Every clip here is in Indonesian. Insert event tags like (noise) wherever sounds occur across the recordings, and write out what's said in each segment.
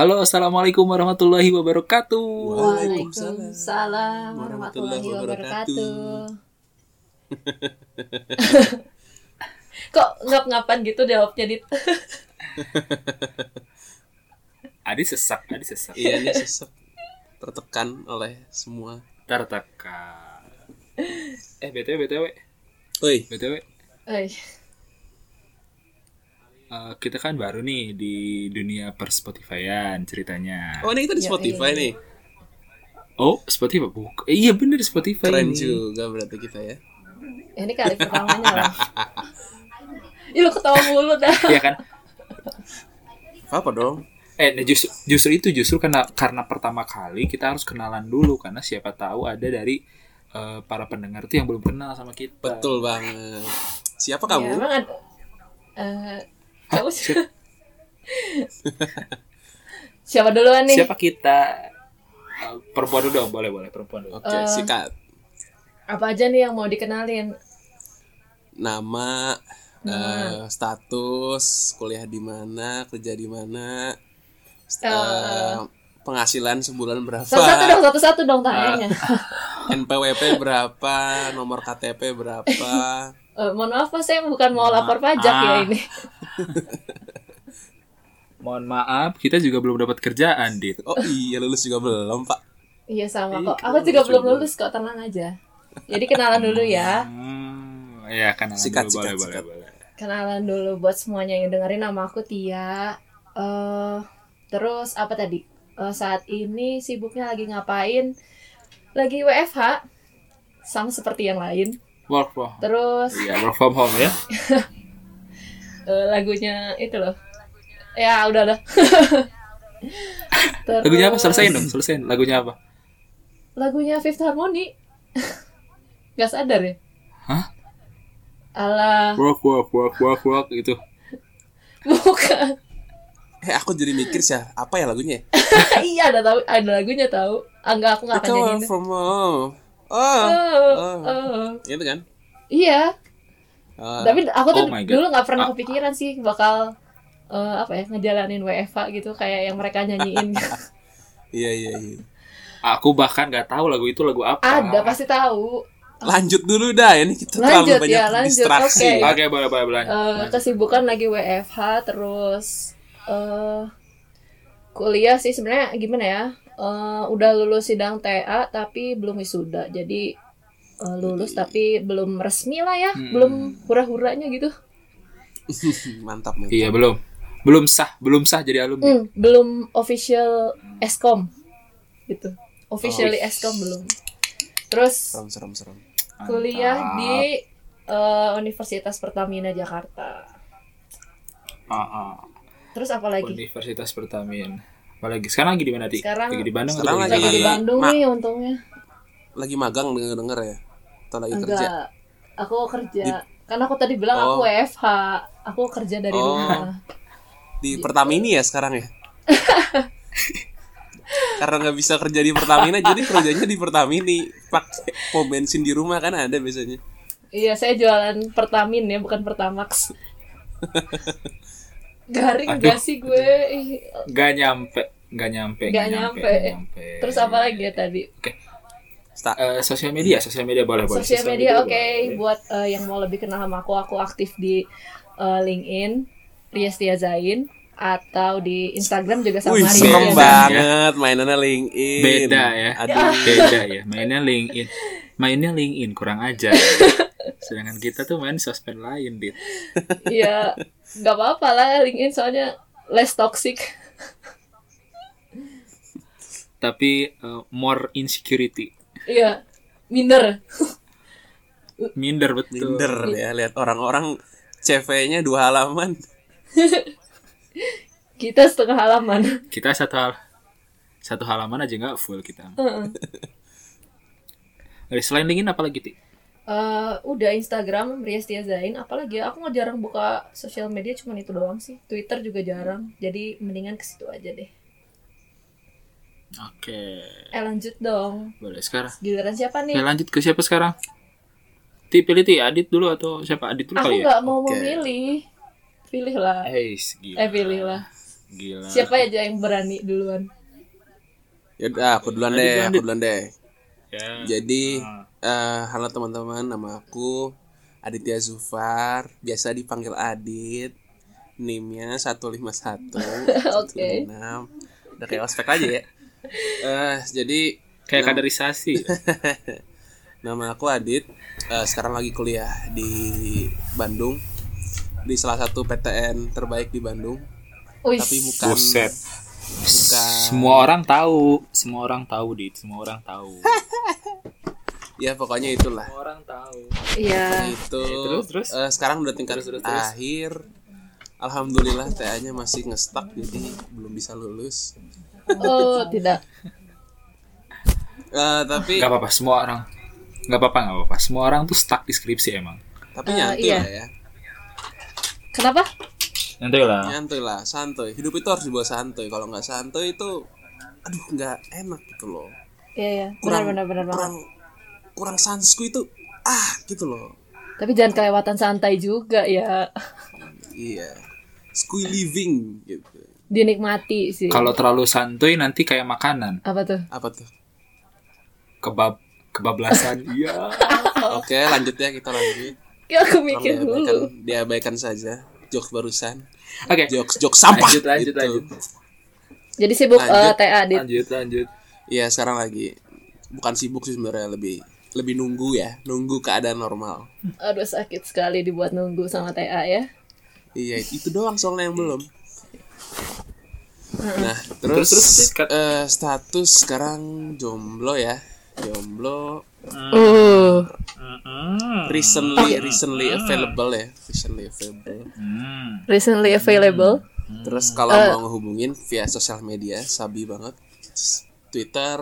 Halo, assalamualaikum warahmatullahi wabarakatuh. Waalaikumsalam warahmatullahi wabarakatuh. (laughs) Kok ngap-ngapan gitu jawabnya dit? (laughs) Adi sesak, Adi sesak. Iya ini sesek tertekan oleh semua. Tertekan. Eh, btw, btw, Woi, btw. Eh, eh, kita kan baru nih di dunia per Spotify-an ceritanya. oh ini kita di Ya, Spotify iya. nih. Oh, Spotify bukan? Eh, iya bener Spotify. Keren ini. juga berarti kita ya. ini kali pertamanya lah. (laughs) Ih lu ketawa mulu dah. Iya kan? Apa dong? Eh, nah justru, justru itu justru karena karena pertama kali kita harus kenalan dulu karena siapa tahu ada dari eh, para pendengar tuh yang belum kenal sama kita. Betul banget. Siapa Ya, kamu? emang ada. Eh, kamu Siapa, siapa duluan nih? siapa kita? Eh, perempuan dulu dong, boleh boleh perempuan dulu. Oke, sikat. Apa aja nih yang mau dikenalin? Nama, eh, status, kuliah di mana, kerja di mana, eh, penghasilan sebulan berapa, Satu-satu dong, satu-satu dong tanyanya. (laughs) NPWP berapa, nomor KTP berapa. Eh, mohon maaf Mas, saya bukan mau lapor pajak ya Ah. ini. (laughs) Mohon maaf, kita juga belum dapat kerjaan, Dit. Oh iya lulus juga belum pak. Iya sama kok. Aku juga belum lulus kok, tenang aja. Jadi kenalan dulu ya. Hmm, ya kenalan Sikat, dulu, boleh, sikat, boleh, sikat. boleh. Kenalan dulu buat semuanya yang dengerin nama aku Tia. Eh terus apa tadi? Eh, saat ini sibuknya lagi ngapain? Lagi WFH. Sama seperti yang lain. Work from Terus Iya, work from home ya. (laughs) eh, lagunya itu loh. Ya udah udah. Terus, (laughs) Lagunya apa? Selesaiin dong, selesaiin. Lagunya apa? Lagunya Fifth Harmony. (laughs) Gak sadar ya? Hah? Alah, Work, work, work, work, work gitu. bukan. Eh aku jadi mikir sih apa ya lagunya? (laughs) iya ada tahu ada lagunya tahu. Ah, enggak aku nggak akan nyanyiin. from home. Oh, Oh, oh. oh. itu kan? Iya, Ah, tapi aku tuh Oh dulu nggak pernah Ah. kepikiran sih bakal eh, apa ya ngejalanin WFH gitu kayak yang mereka nyanyiin. (laughs) iya iya iya. Aku bahkan nggak tahu lagu itu lagu apa. ada pasti tahu. Lanjut dulu dah ini kita Lanjut, terlalu banyak ya, lanjut. distraksi. Oke. ya. Oke, boleh, boleh, boleh. Eh, kesibukan lagi WFH terus eh kuliah sih sebenarnya gimana ya Eh, udah lulus sidang TA tapi belum wisuda jadi eh, lulus tapi belum resmi lah ya Hmm. belum hura-huranya gitu (laughs) mantap mantap. Iya, belum. Belum sah, belum sah jadi alumni. Hmm, belum official eskom gitu officially eskom belum terus Serem serem serem. kuliah Mantap. di eh, Universitas Pertamina Jakarta Ah, ah. terus apa lagi Universitas Pertamina. Apalagi sekarang lagi di mana, Di? Sekarang- lagi di Bandung sekarang atau lagi di Iya. Bandung Ma- nih untungnya Lagi magang denger denger ya? Atau lagi Enggak, kerja? aku kerja. Karena aku tadi bilang aku Oh. WFH, aku kerja dari Oh. rumah. Di Pertamini ya sekarang ya? (laughs) Karena nggak bisa kerja di Pertamina, jadi kerjanya di Pertamini. Pakai pom bensin di rumah kan ada biasanya. Iya, saya jualan Pertamin ya, bukan Pertamax. (laughs) Garing Aduh. gak sih gue? Gak nyampe, gak nyampe, Gak nyampe. Terus apa lagi ya tadi? Sta- Eh, sosial media, sosial media boleh, boleh. Sosial media oke. boleh. Buat eh, yang mau lebih kenal sama aku, aku aktif di eh, LinkedIn, Riestia Zain atau di Instagram juga sama Wih, Riestia serem banget mainannya LinkedIn. Beda ya. Aduh. (laughs) Beda ya. Mainnya LinkedIn. Mainnya LinkedIn kurang aja. (laughs) Sedangkan kita tuh main sosmed lain, Dit. (laughs) Iya, nggak apa-apa lah LinkedIn soalnya less toxic. Tapi eh, more insecurity. Iya, minder. Minder betul. Minder ya lihat orang-orang CV-nya dua halaman. Kita setengah halaman. Kita satu hal satu halaman aja nggak full kita. Heeh. Dari selain LinkedIn apa lagi, Ti? Eh, udah Instagram Riestia Zain apalagi ya aku nggak jarang buka sosial media cuman itu doang sih Twitter juga jarang jadi mendingan ke situ aja deh Oke. eh lanjut dong Boleh sekarang. giliran siapa nih lanjut ke siapa sekarang? Ti pilih Ti, Adit dulu atau siapa? Adit dulu aku kali ya? nggak mau Oke. memilih pilih lah Eh, gila. eh pilih lah Gila. Siapa aja yang berani duluan? Ya udah, aku duluan deh, aku duluan deh. Ya. Jadi, Ah. eh, halo teman-teman, nama aku Aditya Zufar, biasa dipanggil Adit. NIM-nya 151 (laughs) Oke. 156. Udah kayak ospek aja ya. Eh, jadi Kayak kaderisasi. (laughs) nama aku Adit. Eh, sekarang lagi kuliah di Bandung di salah satu PTN terbaik di Bandung. Wih, Tapi bukan Buset. bukan Semua orang tahu, semua orang tahu dit, semua orang tahu. (laughs) ya pokoknya itulah. semua orang tahu. Iya. itu Eh, terus, terus? eh, sekarang udah tingkat Terus, terus, terus. akhir alhamdulillah TA-nya masih ngestak jadi belum bisa lulus Oh, tidak. Eh, tapi Gak apa-apa, semua orang. Gak apa-apa, gak apa-apa. Semua orang tuh stuck di skripsi emang. tapi Eh, nyantuy iya. lah ya Kenapa? Nanti lah. nyantuy lah santuy hidup itu harus dibawa santuy kalau nggak santuy itu aduh nggak enak gitu loh Iya, iya. Benar, kurang benar, benar banget. kurang kurang sansku itu ah gitu loh Tapi jangan kelewatan santai juga ya. iya skui living gitu Dinikmati sih. Kalau terlalu santuy nanti kayak makanan. Apa tuh? apa tuh Kebab kebablasan. (laughs) Iya. oke lanjut ya kita lanjut Ya, aku mikir diabaikan, dulu. diabaikan saja jokes barusan Oke. jokes jokes sampah Lanjut, lanjut, gitu. lanjut. Jadi sibuk Lanjut. eh, TA Dit. Lanjut, lanjut. Iya sekarang lagi bukan sibuk sih sebenarnya lebih lebih nunggu ya nunggu keadaan normal. Aduh sakit sekali dibuat nunggu sama TA ya. Iya itu doang soalnya yang belum. Nah Terus, terus, terus, Kat. eh, status sekarang jomblo ya jomblo Uh. recently recently available ya recently available. Hmm. Recently available. Terus kalau Eh. mau ngehubungin via sosial media sabi banget Twitter,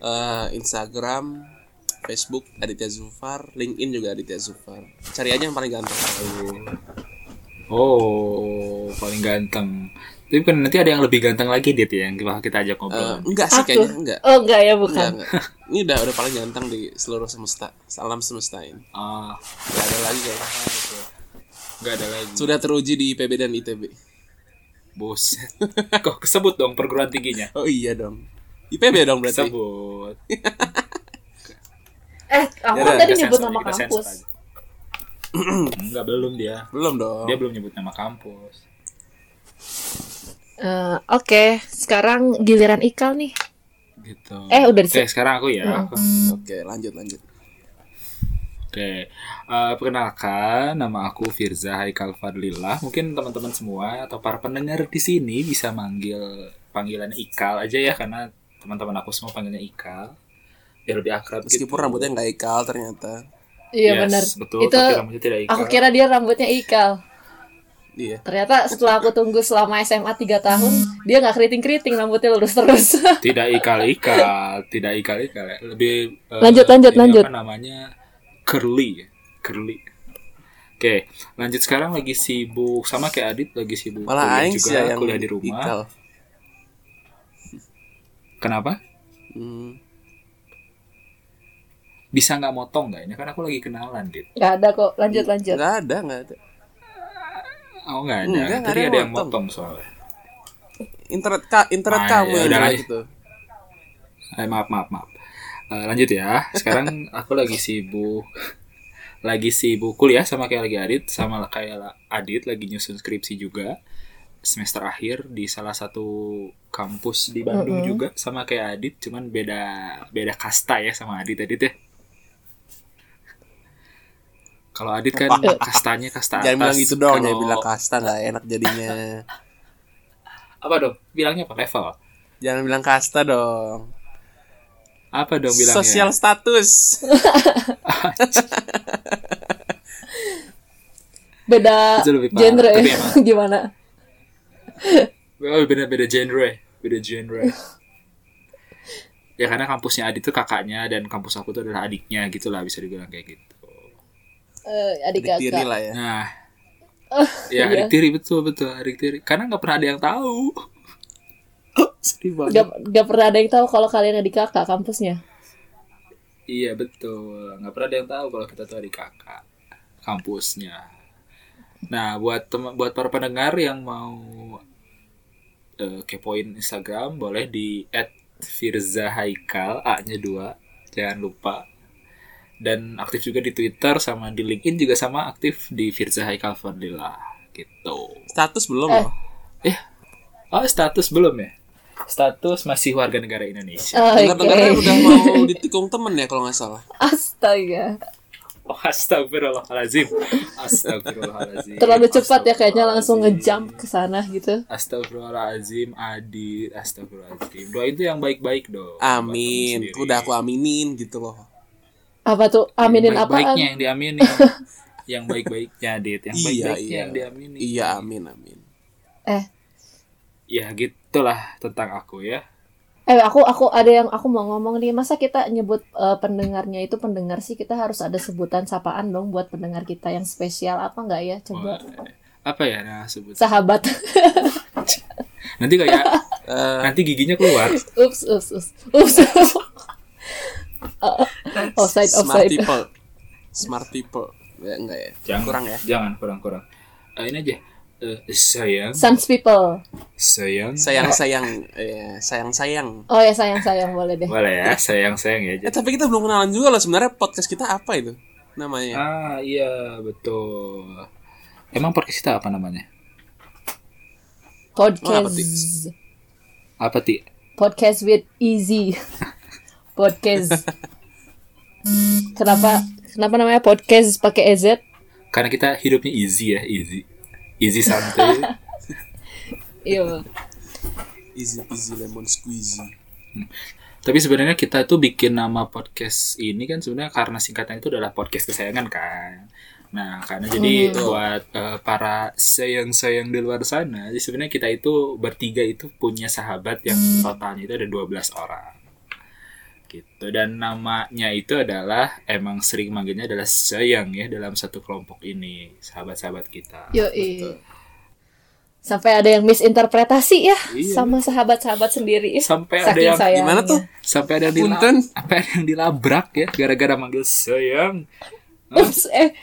eh, Instagram, Facebook Aditya Zufar, LinkedIn juga Aditya Zufar. Cari aja yang paling ganteng. Oh, paling ganteng. Tapi kan nanti ada yang lebih ganteng lagi dit ya yang kita ajak ngobrol. enggak sih Aku. kayaknya enggak. Oh enggak ya Enggak, bukan. enggak. Ini udah udah paling ganteng di seluruh semesta, alam semesta ini. Ah, Enggak ada lagi kayaknya. nggak ada lagi. Sudah teruji di IPB dan ITB. Buset. (laughs) Kok kesebut dong perguruan tingginya? Oh iya dong. IPB dong berarti. Kesebut. Eh, aku Ya kan tadi nyebut nama kampus. (clears throat) Enggak belum dia. Belum dong. Dia belum nyebut nama kampus. Eh, Oke, sekarang giliran Ikal nih. Gitu. Eh, udah Oke, dise- sekarang aku ya. Aku- Oke, lanjut lanjut. Oke, Eh, perkenalkan nama aku Firza Haikal Fadlillah. Mungkin teman-teman semua atau para pendengar di sini bisa manggil panggilan Ikal aja ya karena teman-teman aku semua panggilnya Ikal. Biar lebih akrab Meskipun gitu. rambutnya nggak ikal ternyata. Iya Yes, benar. Betul, Itu tapi rambutnya tidak Ikal. aku kira dia rambutnya Ikal. Iya. Ternyata setelah aku tunggu selama SMA 3 tahun, dia nggak keriting-keriting rambutnya lurus terus. (laughs) Tidak ikal-ikal, tidak ikal-ikal. Lebih eh, Lanjut, lanjut, ini lanjut. Apa namanya? Curly, ya. curly. Oke, lanjut sekarang lagi sibuk sama kayak Adit lagi sibuk Malah kuliah aing juga, sih yang kuliah di rumah. ikal. Kenapa? Hmm. Bisa nggak motong nggak? Ini kan aku lagi kenalan, Dit. Nggak ada kok. Lanjut lanjut. Nggak ada, nggak ada. Oh nggak ada. Enggak, nggak Tadi ada ada yang motong. motong soalnya. Internet ka, internet Ah, kamu ya udah gitu. Eh, maaf, maaf, maaf. Eh, lanjut ya. Sekarang (laughs) aku lagi sibuk lagi sibuk kuliah sama kayak lagi Adit sama kayak Adit lagi nyusun skripsi juga semester akhir di salah satu kampus di Bandung Mm-mm. juga sama kayak Adit cuman beda beda kasta ya sama Adit Adit ya kalau Adit kan kastanya kasta atas Jangan bilang gitu dong, Kalau- jangan bilang kasta nggak enak jadinya. apa dong bilangnya apa level jangan bilang kasta dong. apa dong bilangnya Sosial status. (laughs) Beda genre ya. (laughs) Gimana? Oh, beda beda genre, beda genre. (laughs) ya karena kampusnya Adit tuh kakaknya dan kampus aku tuh adalah adiknya gitu lah bisa dibilang kayak gitu. Eh, adik Adik tiri lah ya. Nah, iya. (laughs) ya adik tiri betul betul adik tiri. Karena nggak pernah ada yang tahu. (laughs) Sedih banget. Gak, gak pernah ada yang tahu kalau kalian adik kakak kampusnya. Iya betul, nggak pernah ada yang tahu kalau kita tuh adik kakak kampusnya. Nah, buat teman buat para pendengar yang mau eh, kepoin Instagram boleh di @firzahaikal A-nya dua jangan lupa dan aktif juga di Twitter sama di LinkedIn juga sama aktif di Firza Haikal Fadila gitu. Status belum Eh. loh. Eh, oh status belum ya? Status masih warga negara Indonesia. Oke. Dengar-dengar udah mau (laughs) ditikung temen ya kalau nggak salah. Astaga. Oh, astagfirullahalazim. Astagfirullahalazim. Terlalu cepat ya kayaknya langsung ngejump ke sana gitu. Astagfirullahalazim, Adit, astagfirullahalazim. Doa itu yang baik-baik dong. Amin. Udah aku aminin gitu loh. Apa tuh? Aminin yang baik-baiknya apaan? yang diaminin. (laughs) yang baik-baiknya, Dit. Yang iya, baik-baiknya iya. yang diaminin. Iya, amin, amin. Eh, Ya, gitulah tentang aku ya. eh aku aku ada yang aku mau ngomong nih. Masa kita nyebut eh, pendengarnya itu pendengar sih kita harus ada sebutan sapaan dong buat pendengar kita yang spesial apa enggak ya? Coba. Boleh. Apa ya nah sebut? Sahabat. Nanti kayak (laughs) Eh, nanti giginya keluar. ups, ups, ups. Ups. (laughs) Uh, offside, smart offside. people. Smart people. Ya, enggak ya? Jangan, Kurang ya? Jangan kurang-kurang. Eh, ini aja. Eh, sayang, Sans people. sayang. Sayang-sayang. Eh, sayang-sayang. Oh ya sayang sayang boleh deh. Boleh ya, sayang, sayang ya. Eh, tapi kita belum kenalan juga loh sebenarnya podcast kita apa itu namanya? Ah, iya, betul. Emang podcast kita apa namanya? Oh, Podcast. Apa, Ti? Podcast with easy. (laughs) Podcast. Kenapa kenapa namanya podcast pakai EZ? Karena kita hidupnya easy ya, easy. Easy santai. (laughs) Iya. Easy peasy lemon squeezy. Tapi sebenarnya kita tuh bikin nama podcast ini kan sebenarnya karena singkatan itu adalah podcast kesayangan kan. Nah, karena jadi buat eh, para sayang-sayang di luar sana, jadi sebenarnya kita itu bertiga itu punya sahabat yang totalnya itu ada 12 orang. Gitu. Dan namanya itu adalah emang sering manggilnya adalah sayang ya dalam satu kelompok ini, sahabat-sahabat kita. Yo Sampai ada yang misinterpretasi ya Iya. sama sahabat-sahabat sendiri. Sampai ada Saking yang sayangnya. Gimana tuh? sampai ada yang dila- Punten. sampai ada yang dilabrak ya gara-gara manggil sayang. (laughs) Ups, eh.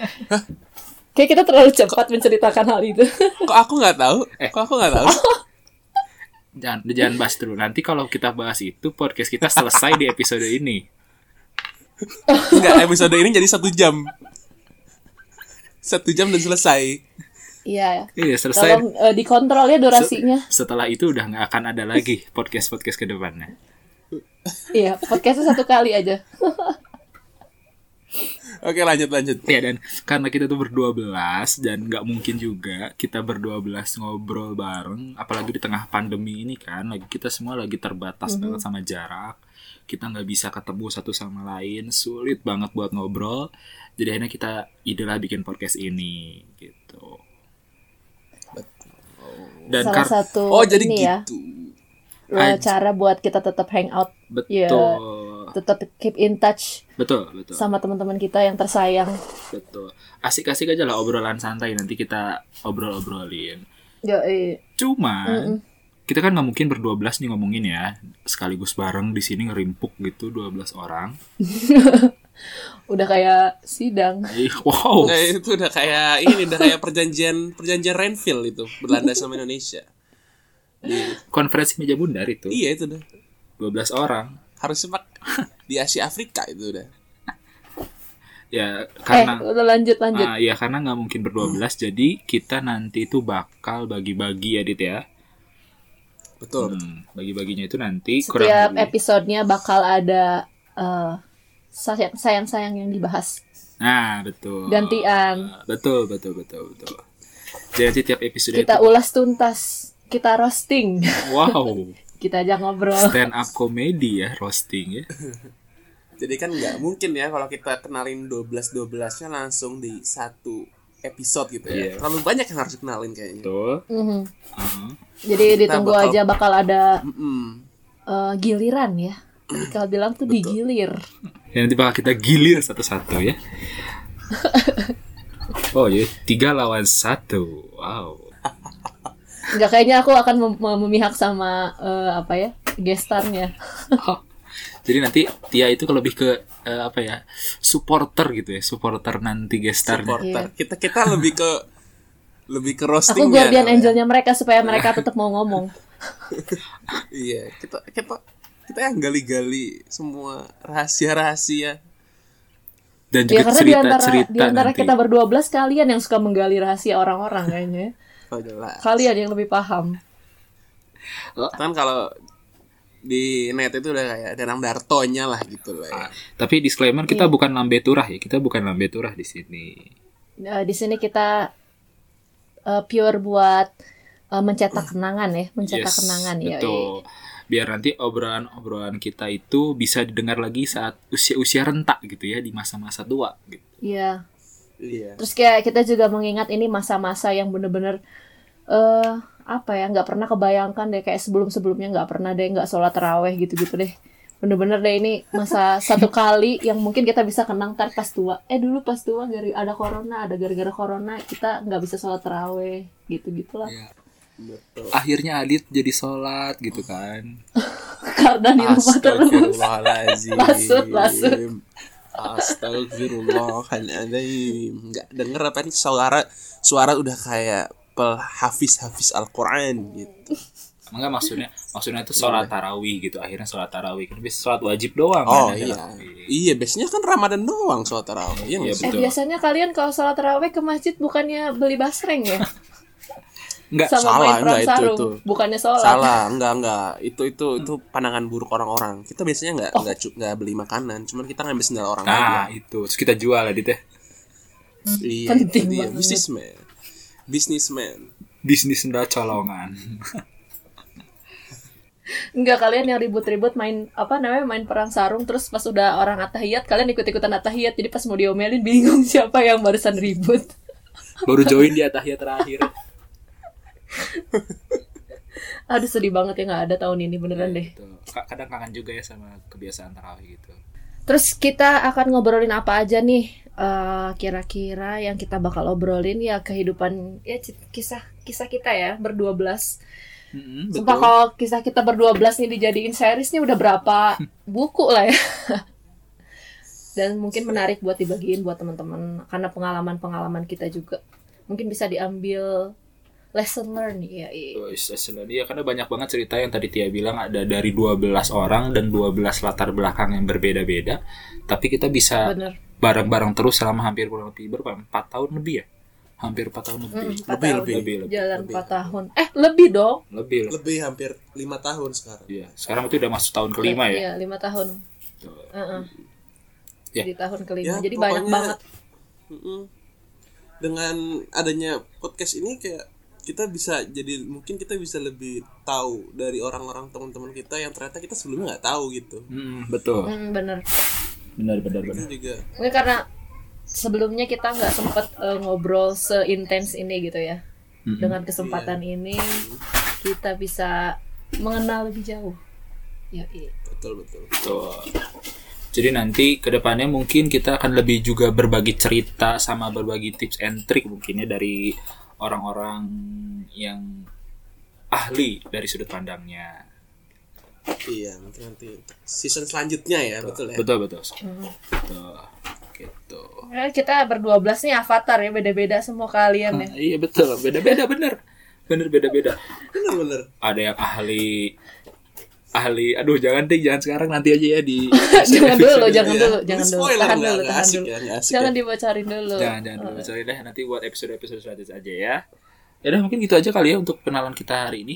Kayak kita terlalu cepat menceritakan hal itu. Kok aku nggak tahu? Eh. Kok aku nggak tahu? (laughs) Jangan jangan bahas dulu. Nanti kalau kita bahas itu podcast kita selesai di episode ini. Enggak, episode ini jadi satu jam. Satu jam dan selesai. Iya. Iya, selesai. Tolong eh, dikontrol ya durasinya. Setelah itu udah nggak akan ada lagi podcast-podcast ke depannya. Iya, podcastnya satu kali aja. (laughs) Oke, lanjut lanjut. Ya dan karena kita tuh berdua belas dan nggak mungkin juga kita berdua belas ngobrol bareng, apalagi di tengah pandemi ini kan, lagi kita semua lagi terbatas banget sama jarak, kita nggak bisa ketemu satu sama lain, sulit banget buat ngobrol. Jadi akhirnya kita idelah bikin podcast ini gitu. Dan Salah kar- satu Oh, jadi ini ya, gitu. Eh, cara buat kita tetap hangout, betul, tetap keep in touch betul, betul. sama teman-teman kita yang tersayang. Betul. Asik-asik aja lah obrolan santai nanti kita obrol-obrolin. Yo, Cuman kita kan nggak mungkin berdua belas nih ngomongin ya sekaligus bareng di sini ngerimpuk gitu 12 orang. (laughs) udah kayak sidang. Wow. Nah, itu udah kayak ini udah kayak perjanjian perjanjian Renville itu Belanda sama Indonesia. Konferensi meja bundar itu Iya itu udah. 12 orang. Harusnya pak di Asia Afrika itu udah. Ya Eh, karena udah lanjut lanjut. Ah, ya karena nggak mungkin berdua belas jadi kita nanti itu bakal bagi-bagi ya Dit ya. Betul. betul. Hmm, bagi-baginya itu nanti Setiap lebih- episodenya bakal ada eh, sayang sayang-sayang yang dibahas. Nah, betul. Gantian. Betul, betul, betul, betul. Jadi tiap episode Kita itu ulas tuntas. Kita roasting. wow, (laughs) kita aja ngobrol. stand up comedy ya, roasting ya. Jadi kan nggak mungkin ya kalau kita kenalin 12 12-nya langsung di satu episode gitu ya. Iya. Terlalu banyak yang harus kenalin kayaknya. Betul. Mhm. Uh-huh. Jadi ditunggu bakal- aja bakal ada Mm-mm. eh, giliran ya. Kalau bilang tuh digilir. Ya, nanti bakal kita gilir satu-satu ya. (laughs) Oh ya, tiga lawan satu. Wow. Enggak kayaknya aku akan mem- mem- memihak sama eh, apa ya? gestarnya. Oh. Jadi nanti Tia itu kalau lebih ke eh, apa ya supporter gitu ya, supporter nanti gestarnya. Supporter. Kita kita lebih ke lebih ke Aku roasting ya. guardian angelnya mereka supaya mereka tetap mau ngomong. (laughs) iya kita kita kita yang gali-gali semua rahasia-rahasia Dan Ya juga karena di antara cerita-cerita di antara nanti. kita berdua belas kalian yang suka menggali rahasia orang-orang kayaknya. Oh jelas Kalian yang lebih paham. kan kalau di net itu udah kayak Danang Dartonya lah gitu lah ya. Tapi disclaimer kita Iya. bukan lambe turah ya. Kita bukan lambe turah di sini. Nah, di sini kita eh, pure buat eh, mencetak kenangan ya, mencetak Yes, kenangan ya. betul. Biar nanti obrolan-obrolan kita itu bisa didengar lagi saat usia-usia rentak gitu ya di masa-masa tua gitu. Iya. Iya. Terus kayak kita juga mengingat ini masa-masa yang bener-bener eh apa ya nggak pernah kebayangkan deh kayak sebelum-sebelumnya nggak pernah deh nggak sholat teraweh gitu-gitu deh bener-bener deh ini masa (laughs) satu kali yang mungkin kita bisa kenang ntar pas tua eh dulu pas tua gara ada corona ada gara-gara corona kita nggak bisa sholat teraweh gitu gitulah Iya. Betul. Akhirnya Adit jadi sholat gitu kan. (laughs) karena di rumah terus. Lasut, lasut. Astagfirullahaladzim. Nggak denger apa nih suara suara udah kayak hafiz hafiz Al-Quran gitu. Enggak maksudnya maksudnya itu sholat tarawih gitu. Akhirnya sholat tarawih kan bisa sholat wajib doang Oh kan, iya. tarawih. Iya, biasanya kan Ramadan doang sholat tarawih. Iya Iya, eh biasanya kalian kalau sholat teraweh ke masjid bukannya beli basreng ya (laughs) Enggak sama salah, main enggak, itu- itu. bukannya sholat Salah, enggak enggak. Itu itu itu pandangan buruk orang-orang. Kita biasanya enggak enggak cu- enggak beli makanan, cuman kita ngambil sendal orang Nah, aja. itu. Terus kita jual Adit ya. Iya, penting dia. Businessman. Businessman. Bisnis sendal colongan. Enggak kalian yang ribut-ribut main apa namanya main perang sarung terus pas udah orang atahiyat kalian ikut-ikutan atahiyat jadi pas mau diomelin bingung (laughs) siapa yang barusan ribut. Baru join di atahiyat terakhir. (laughs) (laughs) Aduh sedih banget ya nggak ada tahun ini beneran deh. Gitu. Ka- Kadang kangen juga ya sama kebiasaan tarawih gitu. Terus kita akan ngobrolin apa aja nih? Eh, kira-kira yang kita bakal obrolin ya kehidupan ya kisah kisah kita ya berdua belas. Mm-mm, Sumpah kalau kisah kita berdua belas nih dijadiin series nih udah berapa (laughs) buku lah ya. (laughs) Dan mungkin menarik buat dibagiin buat teman-teman karena pengalaman-pengalaman kita juga mungkin bisa diambil lesson learn ya. iya. Oh, is- is- Iya karena banyak banget cerita yang tadi Tia bilang ada dari 12 orang dan 12 latar belakang yang berbeda-beda. Tapi kita bisa bareng-bareng terus selama hampir kurang lebih berapa? 4 tahun lebih ya? Hampir 4 tahun lebih. Mm, empat Lebih, tahun. lebih, lebih, lebih, Jalan lebih. 4 tahun. Eh, lebih dong. Lebih lah. Lebih hampir lima tahun sekarang. Iya. Sekarang itu udah masuk tahun kelima ya. Iya, 5 tahun. Tuh. Heeh. Ya. Di tahun kelima. Ya, Jadi banyak pokoknya- banget. Mm-mm. Dengan adanya podcast ini kayak kita bisa jadi mungkin kita bisa lebih tahu dari orang-orang teman-teman kita yang ternyata kita sebelumnya nggak tahu gitu. Mm, betul. Mm, bener. Benar benar benar. juga Ini karena sebelumnya kita nggak sempet eh, ngobrol seintens ini gitu ya. Mm-mm. Dengan kesempatan ini kita bisa mengenal lebih jauh. Ya, iya. betul betul. Betul. Jadi nanti ke depannya mungkin kita akan lebih juga berbagi cerita sama berbagi tips and trick mungkinnya dari orang-orang yang ahli dari sudut pandangnya. Iya mungkin nanti untuk season selanjutnya ya betul ya. Betul betul. Hmm. Betul. Gitu. Eh, kita berdua belas nih avatar ya beda-beda semua kalian ya. Iya betul. Beda-beda bener. Bener beda-beda. Bener bener. Ada yang ahli ahli aduh jangan deh jangan sekarang nanti aja ya di (laughs) jangan dulu, jangan Ya. dulu, jangan dulu. Tahan nggak- dulu, tahan asik dulu. ya, Jangan ya. dibocorin dulu. jangan jangan dulu sorry deh nanti buat episode episode selanjutnya aja ya ya udah mungkin gitu aja kali ya untuk kenalan kita hari ini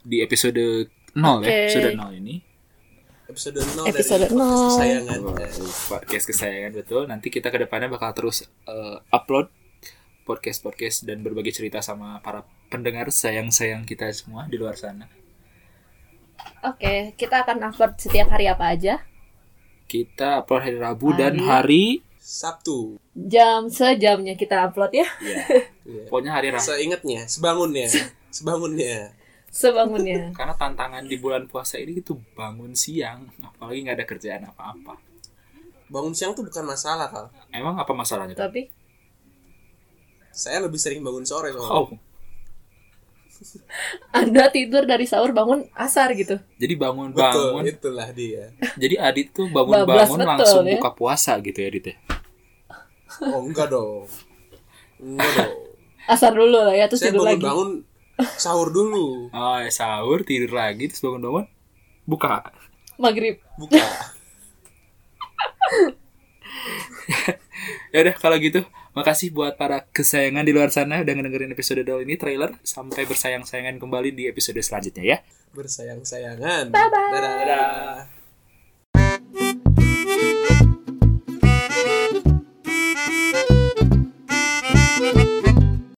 di episode 0 ya episode 0 ini Episode 0 Episode dari podcast nol. kesayangan. podcast kesayangan betul nanti kita ke depannya bakal terus eh, upload podcast podcast dan berbagi cerita sama para pendengar sayang sayang kita semua di luar sana Oke, kita akan upload setiap hari apa aja? kita upload hari Rabu dan Hari- hari Sabtu. Jam sejamnya kita upload ya. ya (laughs) Iya. pokoknya hari Rabu Seingatnya, sebangunnya, sebangunnya. Sebangunnya. (laughs) karena tantangan di bulan puasa ini itu bangun siang apalagi nggak ada kerjaan apa-apa Bangun siang tuh bukan masalah kal. emang apa masalahnya? Tapi Saya lebih sering bangun sore soalnya. oh (laughs) Anda tidur dari sahur bangun asar gitu. jadi bangun Betul, bangun itulah dia. jadi Adit tuh bangun bangun betul, langsung ya. buka puasa gitu ya Adit ya Oh enggak dong. Enggak dong. Asar dulu lah ya terus Saya tidur lagi. bangun-bangun sahur dulu Oh, ya, sahur, tidur lagi, terus bangun-bangun, buka. Maghrib. buka (laughs) Ya udah kalau gitu, makasih buat para kesayangan di luar sana udah ngedengerin episode Dol ini trailer. Sampai bersayang-sayangan kembali di episode selanjutnya ya. bersayang-sayangan Bye-bye. dadah, dadah.